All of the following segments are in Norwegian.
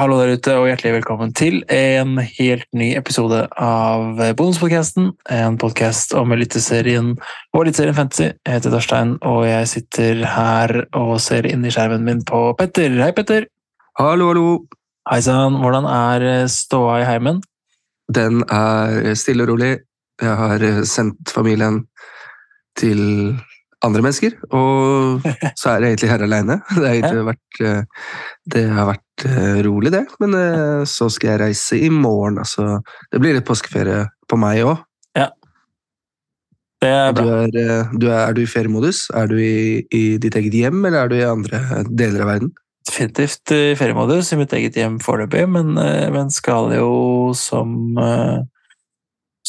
Hallo der ute, og hjertelig velkommen til en helt ny episode av Bonuspodkasten. En podkast om Eliteserien og Eliteserien Fantasy. Jeg heter Torstein, og jeg sitter her og ser inn i skjermen min på Petter. Hei, Petter. Hallo, hallo. Hei sann. Hvordan er ståa i heimen? Den er stille og rolig. Jeg har sendt familien til andre mennesker, og så er jeg egentlig her alene. Det eh, det har vært eh, rolig, det. Men eh, så skal jeg reise i morgen, altså. Det blir litt påskeferie på meg òg. Ja. Det er Du bra. er, du er, er du i feriemodus? Er du i, i ditt eget hjem, eller er du i andre deler av verden? Definitivt i feriemodus i mitt eget hjem foreløpig, men, men skal jo som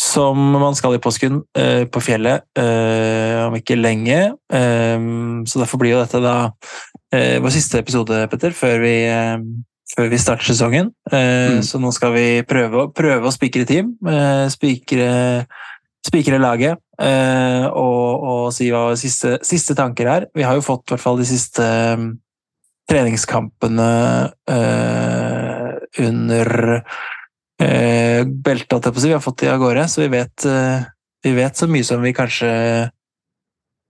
som man skal i påsken, eh, på fjellet, eh, om ikke lenge. Eh, så derfor blir jo dette da eh, vår siste episode, Petter, før vi, eh, før vi starter sesongen. Eh, Mm. Så nå skal vi prøve, prøve å spikre team, spikre, spikre laget, eh, og, og si hva siste, siste tanker er. Vi har jo fått i hvert fall de siste um, treningskampene uh, under eh, holdt på å si. Vi har fått de av gårde, så vi vet, eh, vi vet så mye som vi kanskje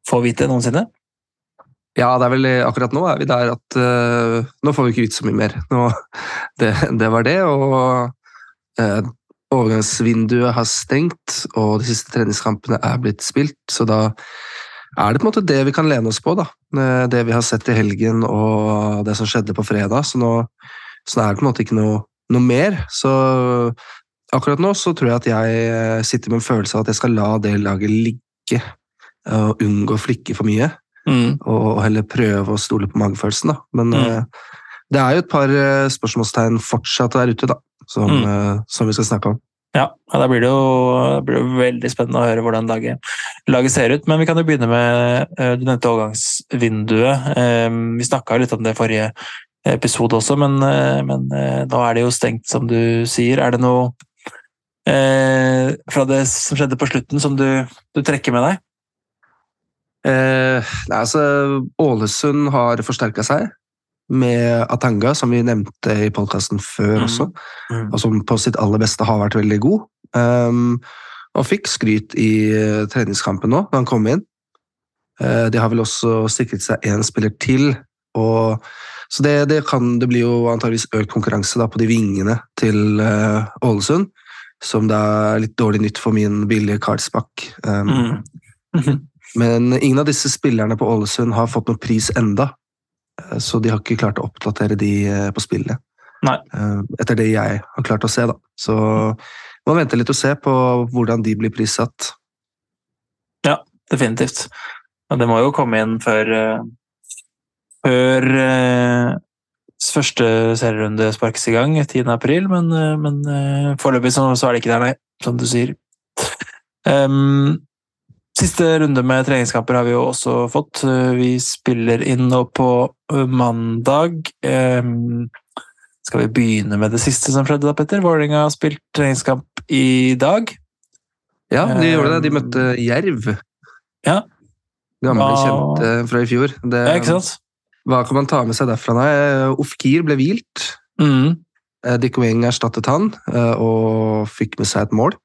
får vite noensinne. Ja, det er vel akkurat nå er vi der at eh, nå får vi ikke vite så mye mer. Nå, det, det var det, og eh, overgangsvinduet har stengt, og de siste treningskampene er blitt spilt, så da er det på en måte det vi kan lene oss på, da. Eh, Det vi har sett i helgen og det som skjedde på fredag, så nå, så er det på en måte ikke noe, noe mer. Så akkurat nå så tror jeg at jeg eh, sitter med en følelse av at jeg skal la det laget ligge, og unngå å flikke for mye Mm. og heller prøve å stole på magefølelsen. Da. Men Mm. eh, det er jo et par eh, spørsmålstegn fortsatt der ute, da, som, Mm. eh, som vi skal snakke om. Ja, da blir det jo blir det veldig spennende å høre hvordan laget, laget ser ut. Men vi kan jo begynne med eh, Du nevnte overgangsvinduet. Eh, Vi snakka litt om det forrige episode også, men, eh, men eh, nå er det jo stengt, som du sier. Er det noe eh, fra det som skjedde på slutten som du, du trekker med deg? Eh, nei, altså, Ålesund har forsterka seg med Atanga, som vi nevnte i podkasten før Mm. også, Mm. og som på sitt aller beste har vært veldig god. Um, og fikk skryt i eh, treningskampen nå, da han kom inn. Uh, de har vel også sikret seg én spiller til. Og, så det, det, kan, det blir jo antageligvis økt konkurranse da, på de vingene til eh, Ålesund, som det er litt dårlig nytt for min billige Karlsbakk. Um, Mm. Men ingen av disse spillerne på Ålesund har fått noen pris enda, Eh, så de har ikke klart å oppdatere de eh, på spillet. Nei. Etter det jeg har klart å se, da. Så må vente litt og se på hvordan de blir prissatt. Ja, Definitivt. Det må jo komme inn før Før eh, første serierunde sparkes i gang 10. april, men, eh, men eh, foreløpig så, så er det ikke der, nei. Som du sier. Um, siste runde med treningskamper har vi jo også fått. Eh, Vi spiller inn nå på mandag. Um, skal vi begynne med det siste som skjedde da, Petter? Vålerenga har spilt treningskamp i dag. Ja, de um, gjorde det. De møtte Jerv. Ja. Gamle kjente fra i fjor. Det, Ja, ikke sant? Hva kan man ta med seg derfra? Nei, Ofkir ble hvilt. Mm. Eh, Dick Wing erstattet han eh, og fikk med seg et mål.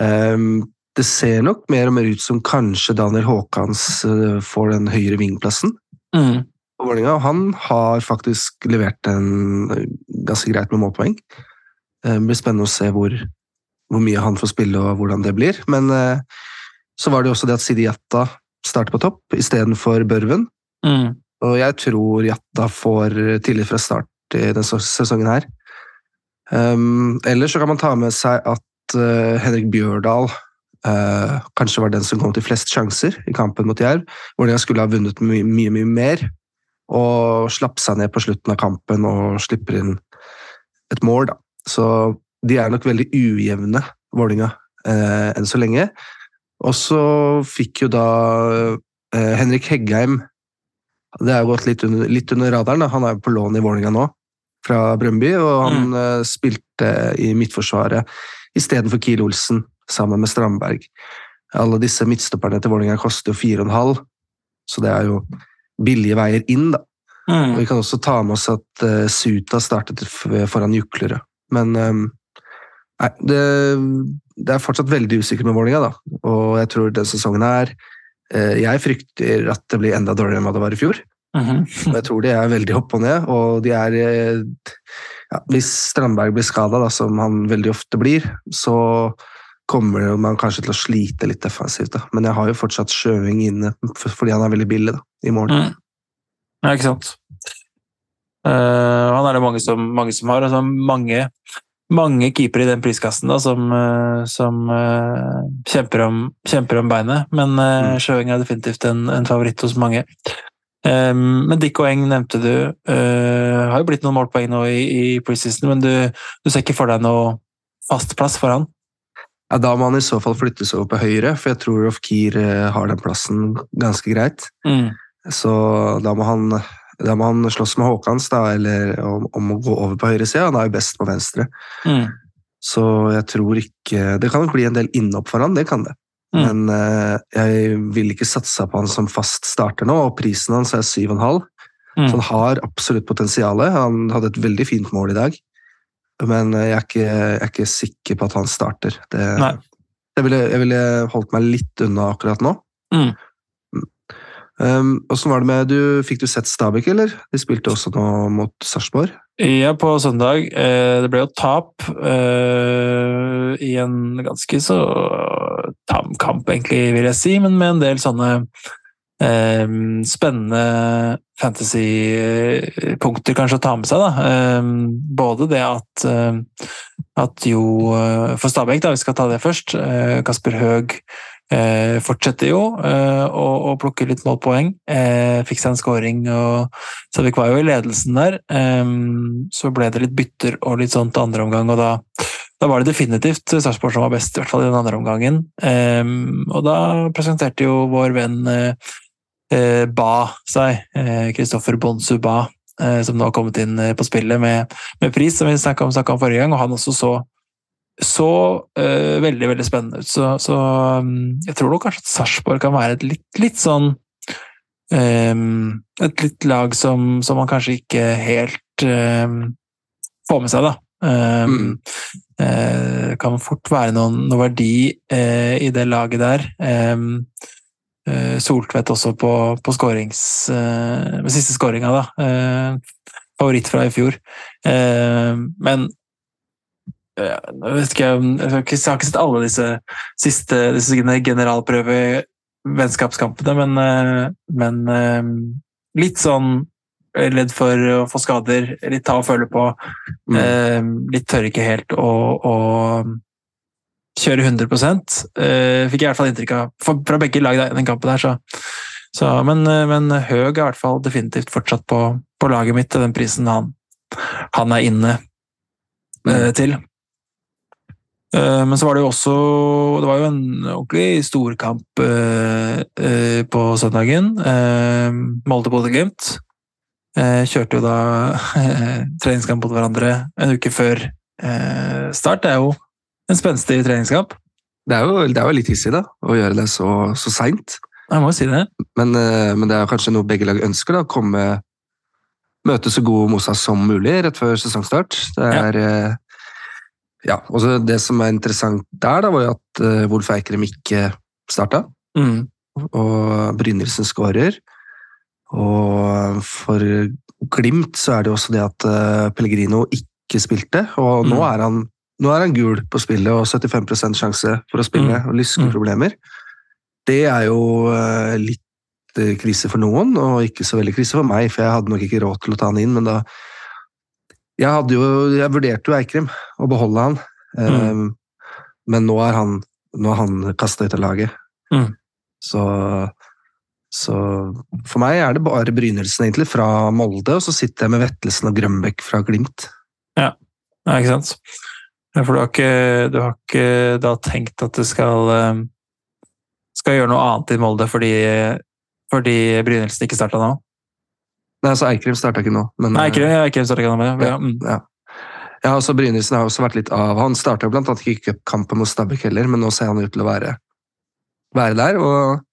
Ehm, Det ser nok mer og mer ut som kanskje Daniel Haakans eh, får den høyere vingplassen. Mm. og Han har faktisk levert en eh, ganske greit med målpoeng. Eh, Det blir spennende å se hvor, hvor mye han får spille og hvordan det blir. Men eh, så var det jo også det at Sidi Jatta starter på topp istedenfor Børven. Mm. Og jeg tror Jatta får tillit fra start i denne sesongen her. Um, ellers så kan man ta med seg at uh, Henrik Bjørdal uh, kanskje var den som kom til flest sjanser i kampen mot Jerv. Vålerenga skulle ha vunnet mye, mye, mye mer, og slapp seg ned på slutten av kampen og slipper inn et mål. Da. Så de er nok veldig ujevne, Vålerenga, eh, enn så lenge. Og så fikk jo da Henrik Heggheim det har gått litt under, litt under radaren. Da. Han er på lån i Vålerenga nå, fra Brøndby, og han eh, spilte i midtforsvaret istedenfor Kiel Olsen, sammen med Strandberg. Alle disse midtstopperne til Vålerenga koster jo 4,5, så det er jo billige veier inn, da. Og Mm. vi kan også ta med oss at uh, Suta startet foran Juklerød. Men um, nei, det, det er fortsatt veldig usikkert med Vålerenga, da. Og jeg tror den sesongen her eh, Jeg frykter at det blir enda dårligere enn hva det var i fjor. Mhm. Og jeg tror de er veldig opp og ned, og de er eh, ja, Hvis Strandberg blir skada, som han veldig ofte blir, så kommer man kanskje til å slite litt defensivt. Da. Men jeg har jo fortsatt Sjøving inne fordi han er veldig billig da, i morgen. Mm. Ja, ikke sant. Uh, han er det mange som, mange som har. Altså mange, mange keepere i den priskassen da, som, eh, som uh, kjemper, om, kjemper om beinet. Men uh, Sjøeng er definitivt en, en favoritt hos mange. Um, men Dick og Eng nevnte du. Uh, har jo blitt noen målpoeng nå i, i preseason, men du, du ser ikke for deg noe fast plass for han? Ja, da må han i så fall flyttes over på høyre, for jeg tror Ofkir har den plassen ganske greit. Mm. Så da må han, da må han slåss med Håkans da, eller om, om å gå over på høyre side. Han er jo best på venstre. Mm. Så jeg tror ikke Det kan nok bli en del innhopp for han, det kan det. Mm. Men uh, jeg vil ikke satse på han som fast starter nå, og prisen hans er 7,5. Mm. Så han har absolutt potensial. Han hadde et veldig fint mål i dag. Men eh, jeg er ikke, jeg er ikke sikker på at han starter. Det, jeg, ville, jeg ville holdt meg litt unna akkurat nå. Mm. Um, var det med du, Fikk du sett Stabæk, eller? De spilte også nå mot Sarpsborg. Ja, på søndag. Eh, det ble jo tap eh, i en ganske så tam kamp, egentlig, vil jeg si, men med en del sånne eh, spennende fantasy-punkter kanskje å ta med seg. Da. Eh, både det at, eh, at jo eh, For Stabæk, da, vi skal ta det først. Kasper Høeg fortsetter jo eh, å, plukke litt målpoeng. Eh, fikk seg en scoring og Savik var jo i ledelsen der. så ble det litt bytter og litt sånt andre omgang, og da, da var det definitivt Sarpsborg som var best, i hvert fall i den andre omgangen. Og da presenterte jo vår venn eh, eh, Ba seg, Kristoffer Bonsu Ba, eh, som nå har kommet inn eh, på spillet med, med pris, som vi snakka om, om forrige gang, og han også så så uh, veldig, veldig spennende ut. Så, så um, jeg tror nok kanskje at Sarpsborg kan være et litt, litt sånn um, et litt lag som, som man kanskje ikke helt um, får med seg, da. Um, mm. uh, kan fort være noen, noe verdi uh, i det laget der. Soltvedt også på, på skårings... Eh, med siste skåringa, da. Favoritt fra i fjor. Men jeg vet ikke, jeg har ikke sett alle disse siste disse generalprøve-vennskapskampene, men, eh, men eh, litt sånn redd for å få skader, litt ta og føle på. Mm. Eh, litt tør ikke helt å, å kjøre 100 eh, Fikk jeg i hvert fall inntrykk av fra begge lag i den kampen her, så, så men, men Høg er i hvert fall definitivt fortsatt på, på laget mitt til den prisen han, han er inne eh, til. Eh, Men så var det jo også Det var jo en ordentlig storkamp eh, eh, på søndagen. Molde-Bodø-Glimt. Kjørte jo da treningskamp mot hverandre en uke før start. Det er jo en spenstig treningskamp. Det er, jo, det er jo litt hissig, da, å gjøre det så, så seint. Jeg må jo si det. Men, men det er jo kanskje noe begge lag ønsker, da. Komme Møte så god Mosa som mulig rett før sesongstart. Det er eh, Ja. Og så det som er interessant der, da, var jo at uh, Wolf Eikrem ikke starta. Mm. og Brynildsen skårer. Og for Glimt så er det jo også det at uh, Pellegrino ikke spilte, og nå Mm. er han nå er han gul på spillet og 75% sjanse for å spille Mm. og lyskeproblemer. Det er jo uh, litt krise for noen, og ikke så veldig krise for meg, for jeg hadde nok ikke råd til å ta han inn, men da Jeg, hadde jo, jeg vurderte jo Eikrem, å beholde han, Mm. Um, men nå er han, nå er han kasta ut av laget. Mm. Så, så for meg er det bare Brynildsen egentlig fra Molde, og så sitter jeg med Vettelsen og Grønbekk fra Glimt. Ja, ikke sant. Ja, For du har ikke, du har ikke da tenkt at du skal, eh, skal gjøre noe annet i Molde fordi, fordi Brynildsen ikke starta nå? Nei, altså Eikrem starta ikke nå, men Nei, ikke, eh, ikke starta ikke nå, men ja. mm. ja. ja, altså Brynildsen har også vært litt av Han starta blant annet ikke cupkampen mot Stabæk heller, men nå ser han ut til å være, være der. og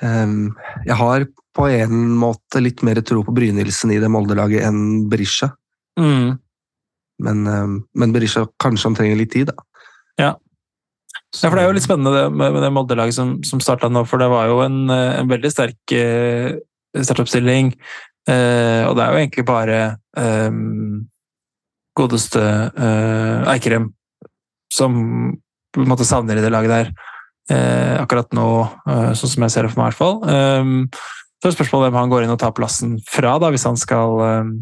um, Jeg har på en måte litt mer tro på Brynildsen i det Molde-laget enn Berisha. Mm. Men, um, men Berisha kanskje han trenger litt tid, da. Ja. Ja, for Det er jo litt spennende det med med det Molde-laget som, som starta nå, for det var jo en, eh, en veldig sterk eh, startoppstilling. Eh, og det er jo egentlig bare eh, godeste eh, Eikrem som på en måte savner i det laget der. Eh, akkurat nå, sånn som jeg ser det for meg i hvert fall. Eh, så er spørsmålet hvem han går inn og tar plassen fra, da, hvis han skal, eh,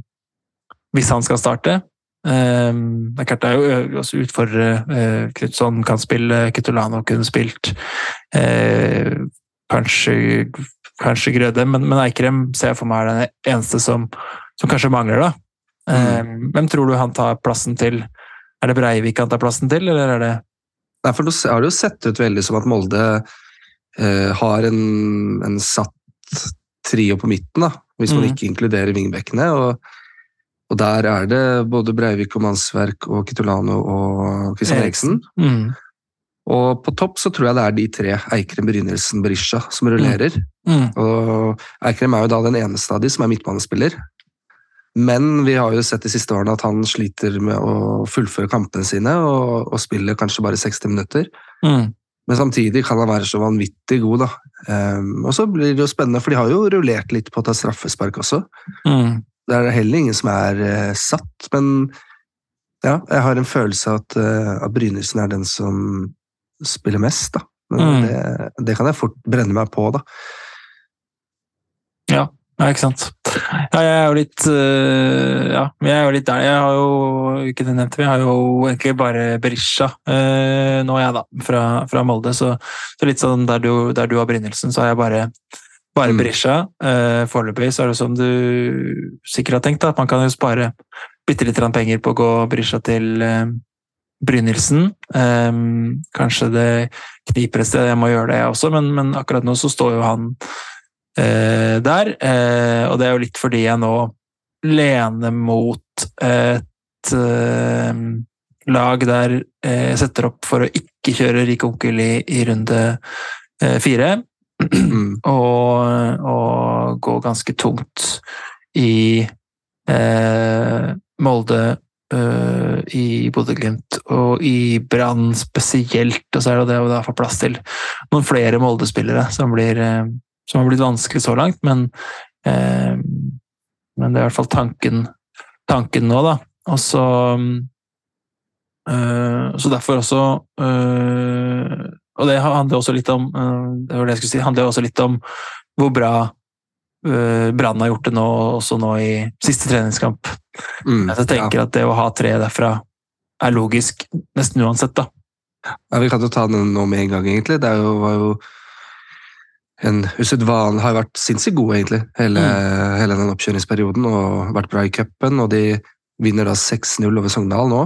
hvis han skal starte. Det er klart det er jo også utfordrere. Uh, Knutson kan spille, Kitolano kunne spilt. kanskje, kanskje Grøde, men, men Eikrem ser jeg for meg er den eneste som, som kanskje mangler, da. Eh, Hvem tror du han tar plassen til? Er det Breivik han tar plassen til, eller er det Nei, for Det har jo sett ut veldig som at Molde eh, har en, en satt trio på midten, da, hvis man Mm. ikke inkluderer vingbekkene. Og, og der er det både Breivik og Mannsverk og Kitolano og Christian Eriksen. Mm. Og på topp så tror jeg det er de tre, Eikrem, Brynildsen, Berisha, som rullerer. Mm. Og Eikrem er jo da den eneste av de som er midtbanespiller. Men vi har jo sett de siste årene at han sliter med å fullføre kampene sine, og, og spiller kanskje bare 60 minutter. Mm. Men samtidig kan han være så vanvittig god, da. Um, og så blir det jo spennende, for de har jo rullert litt på å ta straffespark også. Mm. Det er heller ingen som er uh, satt, men ja, jeg har en følelse av at, uh, at Brynildsen er den som spiller mest, da. Men Mm. det, det kan jeg fort brenne meg på, da. Ja, ikke sant. Ja, jeg er jo litt øh, Ja, jeg er jo litt der. Jeg har jo ikke det nevnte, vi har jo egentlig bare Berisha øh, nå, jeg, da, fra, fra Molde. Så, så litt sånn der du, der du har Brynildsen, så har jeg bare, bare Mm. Berisha. Uh, Foreløpig så er det som du sikkert har tenkt, da, at man kan jo spare bitte litt penger på å gå Berisha til øh, Brynildsen. Ehm, kanskje det kniper et sted, jeg må gjøre det jeg også, men, men akkurat nå så står jo han uh, der. Uh, og det er jo litt fordi jeg nå lener mot et uh, lag der jeg setter opp for å ikke kjøre rik onkel i, i runde fire. Mm. Og, og gå ganske tungt i Molde, eh, i Bodø-Glimt og i Brann spesielt. Og så er det det å få plass til noen flere Molde-spillere som, blir, uh, som har blitt vanskelig så langt, men, uh, men det er i hvert fall tanken, tanken nå, da. Og så Så derfor også Og det handler også litt om Det var det jeg skulle si, handler også litt om hvor bra uh, Brann har gjort det nå, også nå i siste treningskamp. Mm. Jeg tenker at det å ha tre derfra er logisk nesten uansett, da. Ja, Vi kan jo ta den nå med en gang, egentlig. Det jo, var jo en usedvanlig Har vært sinnssykt gode, egentlig, hele, hele den oppkjøringsperioden. Og vært bra i cupen, og de vinner da 6-0 over Sogndal nå.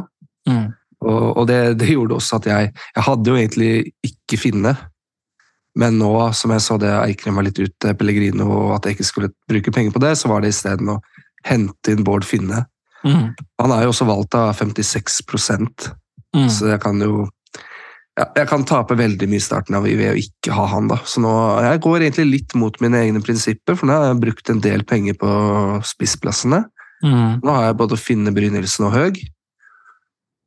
Mm. Og, og det, det gjorde også at jeg Jeg hadde jo egentlig ikke Finne. Men nå som jeg så det Eikrem var litt ute, Pellegrino, og at jeg ikke skulle bruke penger på det, så var det isteden å hente inn Bård Finne. Mm. Han er jo også valgt av 56 Mm. så jeg kan jo ja, Jeg kan tape veldig mye i starten av ved å ikke ha han, da. Så nå Jeg går egentlig litt mot mine egne prinsipper, for nå har jeg brukt en del penger på spissplassene. Mm. Nå har jeg både Finne, Brynildsen og Høg,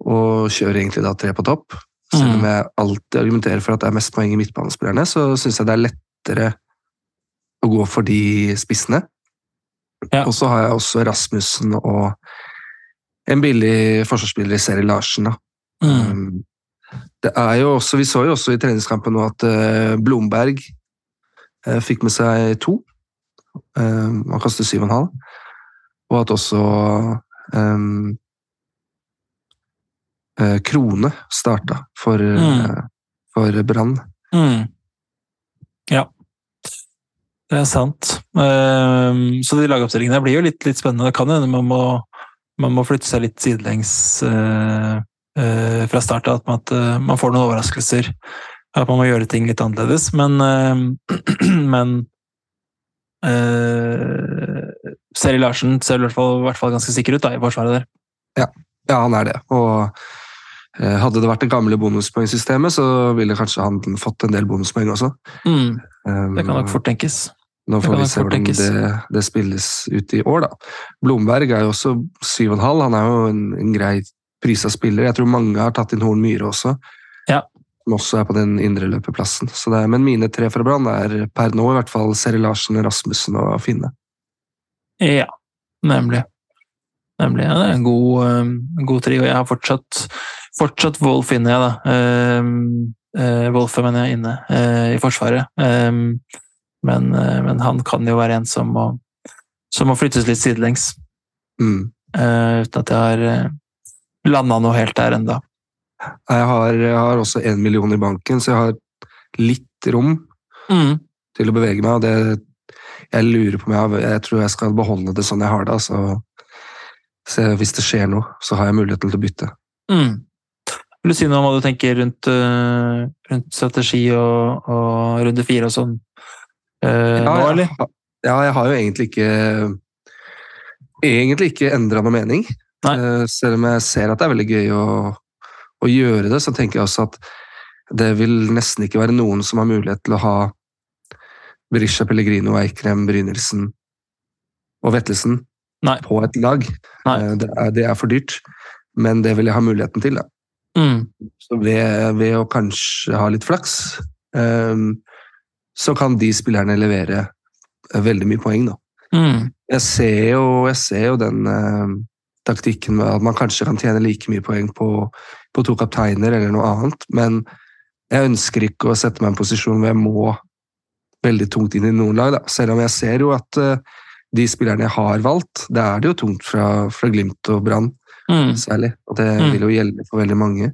og kjører egentlig da tre på topp. Selv om Mm. jeg alltid argumenterer for at det er mest poeng i midtbanespillerne, så syns jeg det er lettere å gå for de spissene. Ja. Og så har jeg også Rasmussen og en billig forsvarsspiller i Seri Larsen. da. Mm. Um, Det er jo også, Vi så jo også i treningskampen nå at eh, Blomberg eh, fikk med seg to. Um, han kastet syv og en halv. Og at også um, Krone starta for, Mm. eh, for Brann. Mm. Ja. Det er sant. Ehm, så de lagoppstillingene blir jo litt, litt spennende. Det kan hende man man må flytte seg litt sidelengs eh, eh, fra start av. At man, eh, får noen overraskelser. At man må gjøre ting litt annerledes. Men, eh, men eh, Seri Larsen ser i hvert fall, i hvert fall ganske sikker ut da, i forsvaret der. Ja, han er det. Og eh, hadde det vært det gamle bonuspoengsystemet, så ville kanskje han fått en del bonuspoeng også. Mm, Um, det kan nok fort tenkes. Nå får vi se hvordan det, det spilles ut i år, da. Blomberg er jo også 7,5. Han er jo en, en grei prisa spiller. Jeg tror mange har tatt inn Horn Myhre også. Ja. Som også er på den indre løpeplassen. Så det er, men mine tre fra Brann er per nå i hvert fall Seri Larsen, Rasmussen og Finne. Ja, nemlig. Nemlig. Ja, det er en god, eh, god trio. Jeg har fortsatt, fortsatt Wolf inne, da. Uh, Wolfe, mener jeg, inne eh, i Forsvaret. Um, men, eh, men han kan jo være en som må, som må flyttes litt sidelengs. Mm. eh, uten at jeg har landa noe helt der enda. Jeg, har, jeg har også én million i banken, så jeg har litt rom Mm. til å bevege meg. og det, Jeg lurer på om jeg, har- jeg tror jeg skal beholde det sånn jeg har det. Altså, så hvis det skjer noe, så har jeg muligheten til å bytte. Mm. Vil du si noe om hva du tenker rundt, eh, rundt strategi og, og runde fire og sånn eh, nå, eller? ha- ja, jeg har jo egentlig ikke egentlig ikke endra noe mening. Nei. Eh, Selv om jeg ser at det er veldig gøy å, å gjøre det, så tenker jeg også at det vil nesten ikke være noen som har mulighet til å ha Berisha Pellegrino, Eikrem, Brynildsen og Vettelsen Nei. på et lag. Eh, Det er, det er for dyrt, men det vil jeg ha muligheten til. Da. Mm. Så ved, ved å kanskje ha litt flaks, um, så kan de spillerne levere eh, veldig mye poeng, da. Mm. Jeg ser jo, jeg ser jo den uh, taktikken med at man kanskje kan tjene like mye poeng på, på to kapteiner eller noe annet, men jeg ønsker ikke å sette meg i en posisjon hvor jeg må veldig tungt inn i noen lag, da. Selv om jeg ser jo at uh, de spillerne jeg har valgt, det er det jo tungt fra, fra Glimt og Brann Mm. særlig. Og det Mm. vil jo gjelde for veldig mange.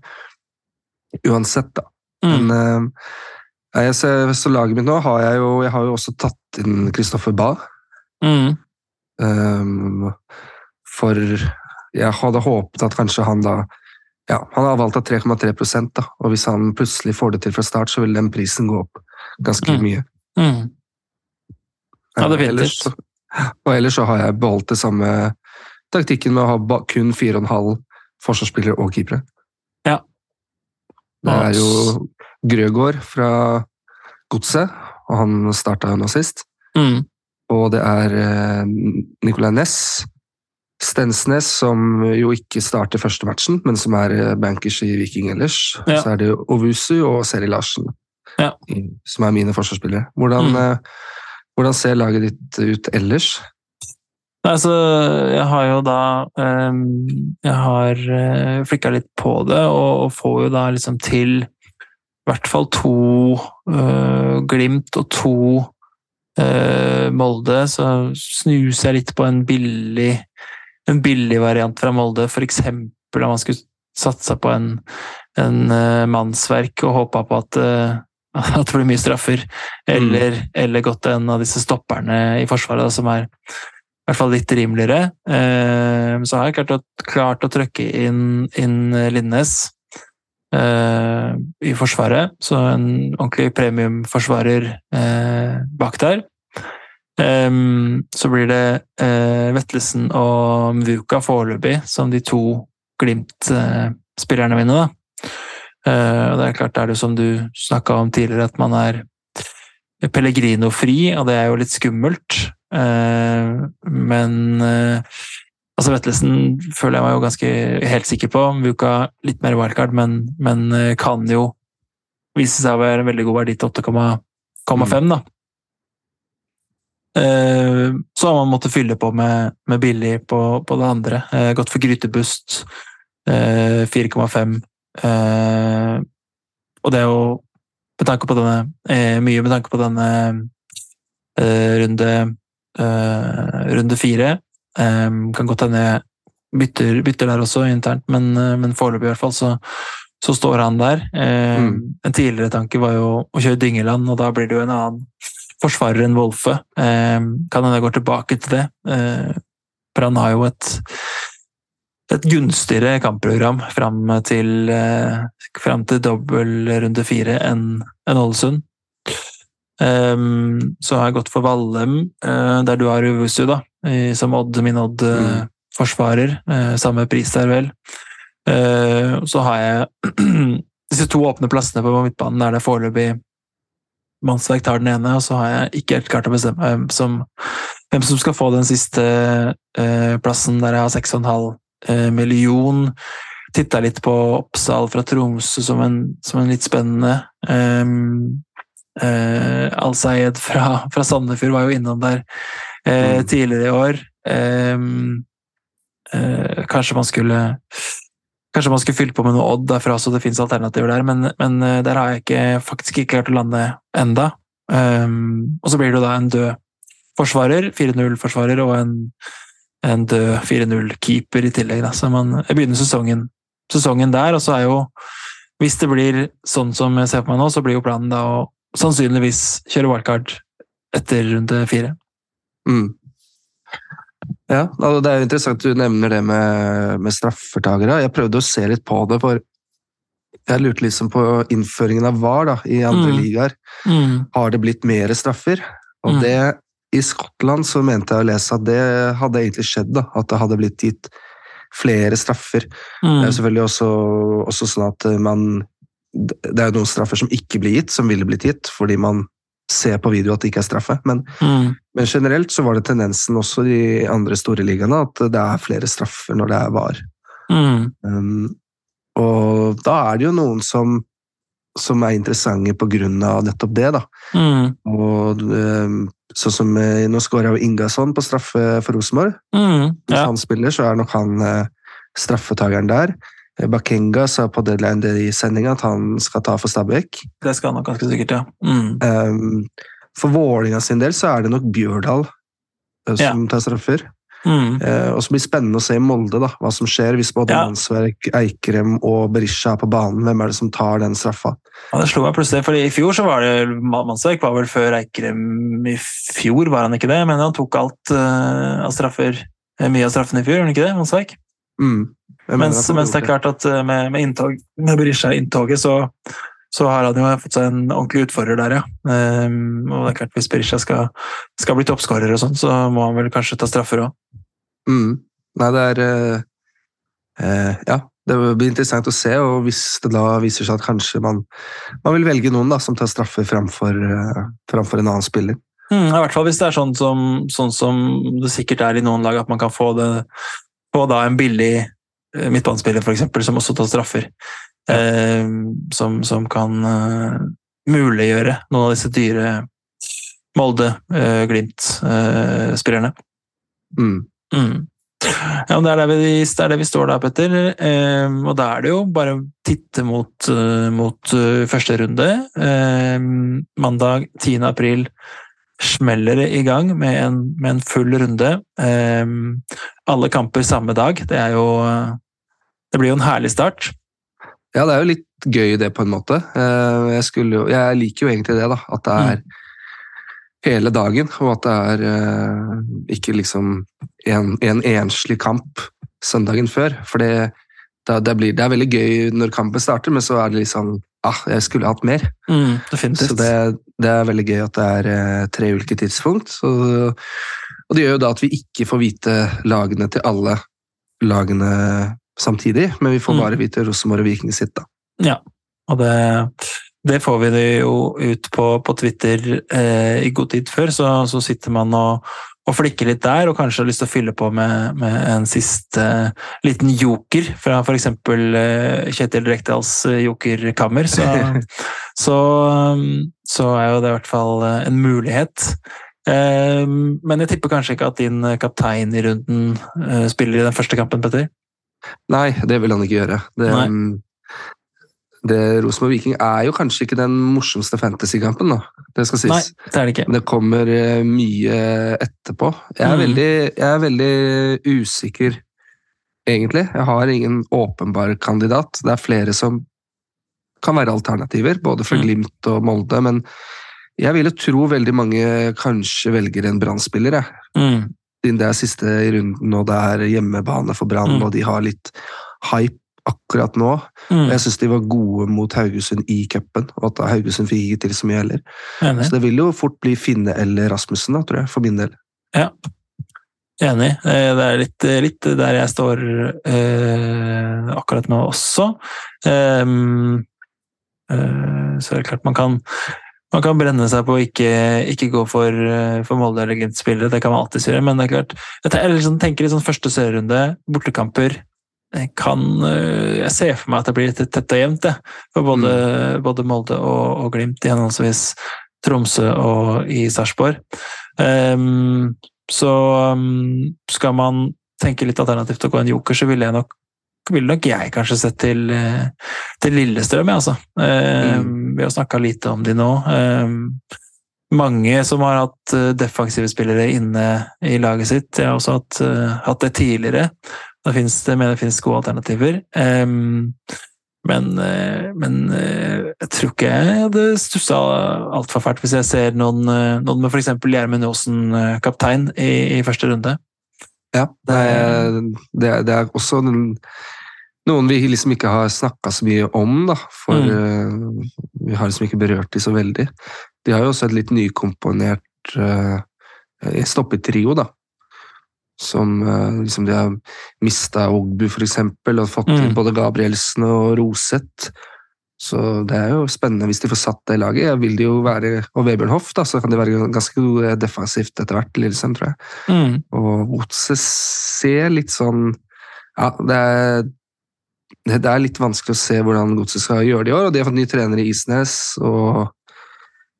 Uansett, da. Mm. Men uh, jeg ser, så laget mitt nå har jeg jo Jeg har jo også tatt inn Kristoffer Bae. Mm. Um, for jeg hadde håpet at kanskje han da ja, Han har valgt av 3,3% da, og hvis han plutselig får det til fra start, så vil den prisen gå opp ganske Mm. mye. Mm. Ja, det vet jeg. Og ellers så har jeg beholdt det samme taktikken med å ha kun 4,5 forsvarsspillere og keepere. Ja. Det er jo Grøgaard fra Godset, og han starta jo nå sist. Mm. Og det er eh, Nicolay Næss, Stensnes, som jo ikke starter første matchen, men som er eh, bankers i Viking ellers. Ja. Så er det Ovusu og Seri Larsen, Ja. som er mine forsvarsspillere. Hvordan, Mm. eh, hvordan ser laget ditt ut ellers? Nei, Altså, jeg har jo da ehm, Jeg har uh, flikka litt på det, og, får jo da liksom til i hvert fall to eh, Glimt og to eh, Molde, så snuser jeg litt på en billig en billig variant fra Molde, eksempel om man skulle satsa på en, en eh, mannsverk og håpa på at, eh, at det blir mye straffer, eller, eller gått en av disse stopperne i Forsvaret da, som er i hvert fall litt rimeligere. Eh, Så har jeg klart å, klart å trykke inn, inn Linnes eh, i Forsvaret, så en ordentlig premiumforsvarer eh, bak der. Så blir det Vettelsen og Mvuka foreløpig som de to Glimt-spillerne mine. da. Og det er klart, det er det som du snakka om tidligere, at man er Pellegrino-fri, og det er jo litt skummelt. Eh, men eh, altså Vettelsen føler jeg meg jo ganske helt sikker på. Vuka litt mer wildcard, men, men eh, kan jo vise seg å være en veldig god verdi til 8,5, da. Eh, Så har man måttet fylle på med, med billig på, på det andre. Gått for Grytebust, eh, 4,5. Eh, Og det er jo med tanke på denne eh, Mye med tanke på denne eh, runde runde fire. Eh, Kan godt hende jeg bytter, bytter der også internt, men, eh, men foreløpig i hvert fall så, så står han der. Eh, Mm. En tidligere tanke var jo å kjøre Dyngeland, og da blir det jo en annen forsvarer enn Wolfe. Eh, kan hende jeg går tilbake til det. Eh, for han har jo et, et gunstigere kampprogram fram til, eh, fram til dobbel runde fire enn en Ålesund. Eh, så har jeg gått for Vallem, uh, der du har Uvusu, da, i, som Odd, min Odd-forsvarer. Eh, samme pris der, vel. Uh, så har jeg disse to åpne plassene på midtbanen, der det foreløpig Mannsverk tar den ene, og så har jeg ikke helt klart å bestemme hvem som, hvem som skal få den siste plassen, der jeg har 6,5 eh, million. Titta litt på Oppsal fra Tromsø som en, som en litt spennende. Um, eh, Al-Sayed fra, fra Sandefjord var jo innom der eh, Mm. tidligere i år. Eh, kanskje man skulle Kanskje man skulle fylt på med noe Odd derfra, så det fins alternativer der, men, men eh, der har jeg ikke, faktisk ikke klart å lande enda. Og så blir det jo da en død forsvarer, 4-0-forsvarer, og en, en død 4-0-keeper i tillegg. Da. Så man begynner sesongen, sesongen der, og så er jo Hvis det blir sånn som jeg ser på meg nå, så blir jo planen da å sannsynligvis kjøre wildcard etter runde fire. Mm. Ja, altså det er interessant du nevner det med, med straffetakere. Jeg prøvde å se litt på det, for jeg lurte liksom på innføringen av VAR da, i andre Mm. ligaer. Mm. Har det blitt mer straffer? Og Mm. det I Skottland så mente jeg å lese at det hadde egentlig skjedd, da, at det hadde blitt gitt flere straffer. Det er Mm. selvfølgelig også, også sånn at man Det er jo noen straffer som ikke blir gitt, som ville blitt gitt, fordi man ser på video at det ikke er straffe. Men Mm. men generelt så var det tendensen også i de andre store ligaene at det er flere straffer når det er VAR. Mm. Um, og da er det jo noen som, som er interessante på grunn av nettopp det. da. Mm. Og um, sånn som eh, Nå skåra jo Ingasson på straffe for Rosenborg. Mm. Hvis han spiller, så er nok han eh, straffetakeren der. Eh, Bakenga sa på deadline i sendinga at han skal ta for Stabæk. Det skal han nok ganske sikkert, ja. Mm. Um, for Vålinga sin del så er det nok Bjørdal som som tar straffer. Mm. Uh, og så blir det spennende å se i Molde da, hva som skjer hvis både Ja. Mannsverk, Eikrem og Berisha er på banen. Hvem er det som tar den straffa? Ja, det slo meg plutselig, for I fjor så var det Mannsverk var vel før Eikrem i fjor, var han ikke det? Men han tok alt uh, av straffer, eh, mye av straffene i fjor, gjorde han ikke det? Mannsverk? Mm. Mens, at mens det er klart at eh, med, med, inntog, med Berisha-inntoget så, så har han jo fått seg en ordentlig utfordrer der, ja. Um, og det er klart Hvis Berisha skal, skal bli toppskårer, og sånn, så må han vel kanskje ta straffer òg. Mm. Nei, det er uh, uh, Ja, det blir interessant å se, og hvis det da viser seg at kanskje man, man vil velge noen da, som tar straffer framfor, framfor en annen spiller. Mm, I hvert fall hvis det er sånn som, sånn som det sikkert er i noen lag, at man kan få, det, få en billig eh, midtbanespiller for eksempel, som også tar straffer. Eh, som, som kan eh, muliggjøre noen av disse dyre Molde, eh, Glimt-spillerne. Mm. Mm. Ja, det er vi, det er det vi står der, Petter. Eh, og da er det jo bare å titte mot, eh, mot eh, første runde. Eh, mandag 10. april smeller det i gang med en, med en full runde. Um, alle kamper samme dag. Det er jo Det blir jo en herlig start. Ja, det er jo litt gøy det, på en måte. Eh, Jeg, jo, jeg liker jo egentlig det, da. At det er hele dagen, og at det er uh, ikke liksom en, en enslig kamp søndagen før. For det, det, det, blir, det er veldig gøy når kampen starter, men så er det sånn ah, jeg skulle hatt mer. Mm, definitivt. Så det, det er veldig gøy at det er eh, tre ulike tidspunkt. Så, og det gjør jo da at vi ikke får vite lagene til alle lagene samtidig, men vi får Mm. bare vite Rosenborg og Viking sitt, da. Ja, og det, det får vi det jo ut på, på Twitter eh, i god tid før, så, så sitter man og, og flikker litt der, og kanskje har lyst til å fylle på med, med en siste liten joker fra f.eks. Uh, Kjetil Rekdals uh, jokerkammer, så, så, så er jo det i hvert fall eh, en mulighet. Eh, men jeg tipper kanskje ikke at din kaptein i runden eh, spiller i den første kampen, Petter? Nei, det vil han ikke gjøre. Det, Nei. Det Rosenborg Viking er jo kanskje ikke den morsomste fantasykampen, da. Det skal sies. Nei, det er det ikke. Men det kommer eh, mye etterpå. Jeg er, Mm. veldig, jeg er veldig usikker, egentlig. Jeg har ingen åpenbar kandidat. Det er flere som kan være alternativer, både for Mm. Glimt og Molde. Men jeg vil jo tro veldig mange kanskje velger en Brann-spiller, jeg. Mm. Siden det er siste i runden, og det er hjemmebane for Brann, Mm. og de har litt hype akkurat nå. Mm. jeg syns de var gode mot Haugesund i cupen, og at Haugesund fikk ikke til så mye heller. Enig. Så det vil jo fort bli Finne eller Rasmussen, da, tror jeg, for min del. Ja, Enig. Eh, Det er litt, litt der jeg står eh, akkurat nå også. Ehm, eh, så er det klart man kan man kan brenne seg på å ikke, ikke gå for, eh, for Molde eller Glimt-spillere, det kan man alltid gjøre, men det er klart Jeg liksom tenker litt sånn første serierunde, bortekamper kan eh, Jeg ser for meg at det blir litt tett og jevnt, For både, mm. både Molde og, og, Glimt i henholdsvis Tromsø og i Sarpsborg. Um, så um, skal man tenke litt alternativt å gå en joker, så ville jeg nok ville nok jeg kanskje sett til, eh, til Lillestrøm, altså. Mm. Vi har snakka lite om de nå. Mange som har hatt eh, defensive spillere inne i laget sitt. Jeg har også hatt, hatt det tidligere. Det finnes, det, men det finnes gode alternativer. Men, men, jeg tror ikke jeg hadde stussa altfor fælt hvis jeg ser noen, noen med f.eks. Gjermund Aasen kaptein i, i første runde. Ja, det er, det er, det er også noen vi liksom ikke har snakka så mye om, da. For mm. vi har liksom ikke berørt de så veldig. De har jo også et litt nykomponert uh, stoppetrio, da. Som uh, liksom de har mista Ogbu, eksempel, og fått mm. både Gabrielsen og Roseth. Så det er jo spennende hvis de får satt det laget. Jeg vil de jo være, Og Vebjørn Hoff, da, så kan de være ganske gode defensivt etter hvert, Lillesand, tror jeg. Mm. Og Otse ser litt sånn Ja, det er, det er litt vanskelig å se hvordan Godset skal gjøre det i år. og De har fått ny trener i Isnes. og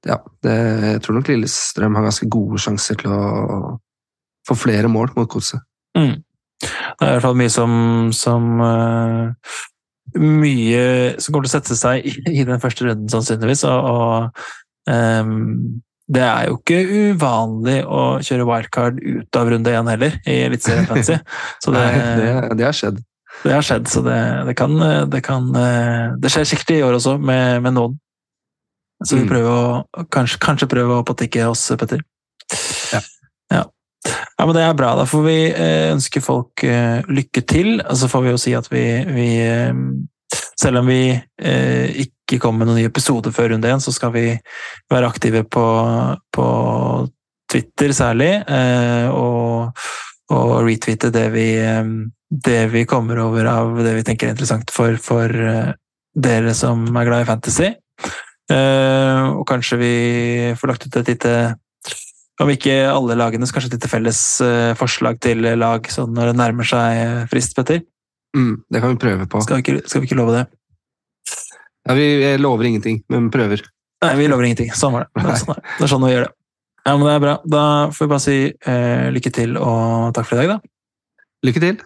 ja, det, Jeg tror nok Lillestrøm har ganske gode sjanser til å få flere mål mot Godset. Mm. Det er i hvert fall mye som, som uh, mye som kommer til å sette seg i, i den første runden, sannsynligvis. Og, og um, det er jo ikke uvanlig å kjøre wildcard ut av runde én heller, i Eliteserien Fancy. Så det, Nei, det, det, har skjedd. Det har skjedd, så det, det kan, det, kan, Det skjer sikkert i år også, med, med noen. Så vi mm. prøver å kanskje, kanskje prøve å patikke oss, Petter. Ja. ja. Ja, men Det er bra. Da får vi eh, ønske folk eh, lykke til. Og så får vi jo si at vi, vi eh, Selv om vi ikke kommer med noen ny episode før runde én, så skal vi være aktive på, på Twitter særlig. Og, og, retweete det vi, det vi kommer over av det vi tenker er interessant for, for dere som er glad i fantasy. Og kanskje vi får lagt ut et lite om ikke alle lagene, så kanskje et felles uh, forslag til lag sånn når det nærmer seg eh, frist, Petter? Mm, det kan vi prøve på. Skal vi ikke, skal vi ikke love det? Ja, vi lover ingenting, men prøver. Nei, vi lover ingenting. Sånn var det. Det er sånn, det er sånn vi gjør det. Ja, men det er bra. Da får vi bare si uh, lykke til og takk for i dag, da. Lykke til.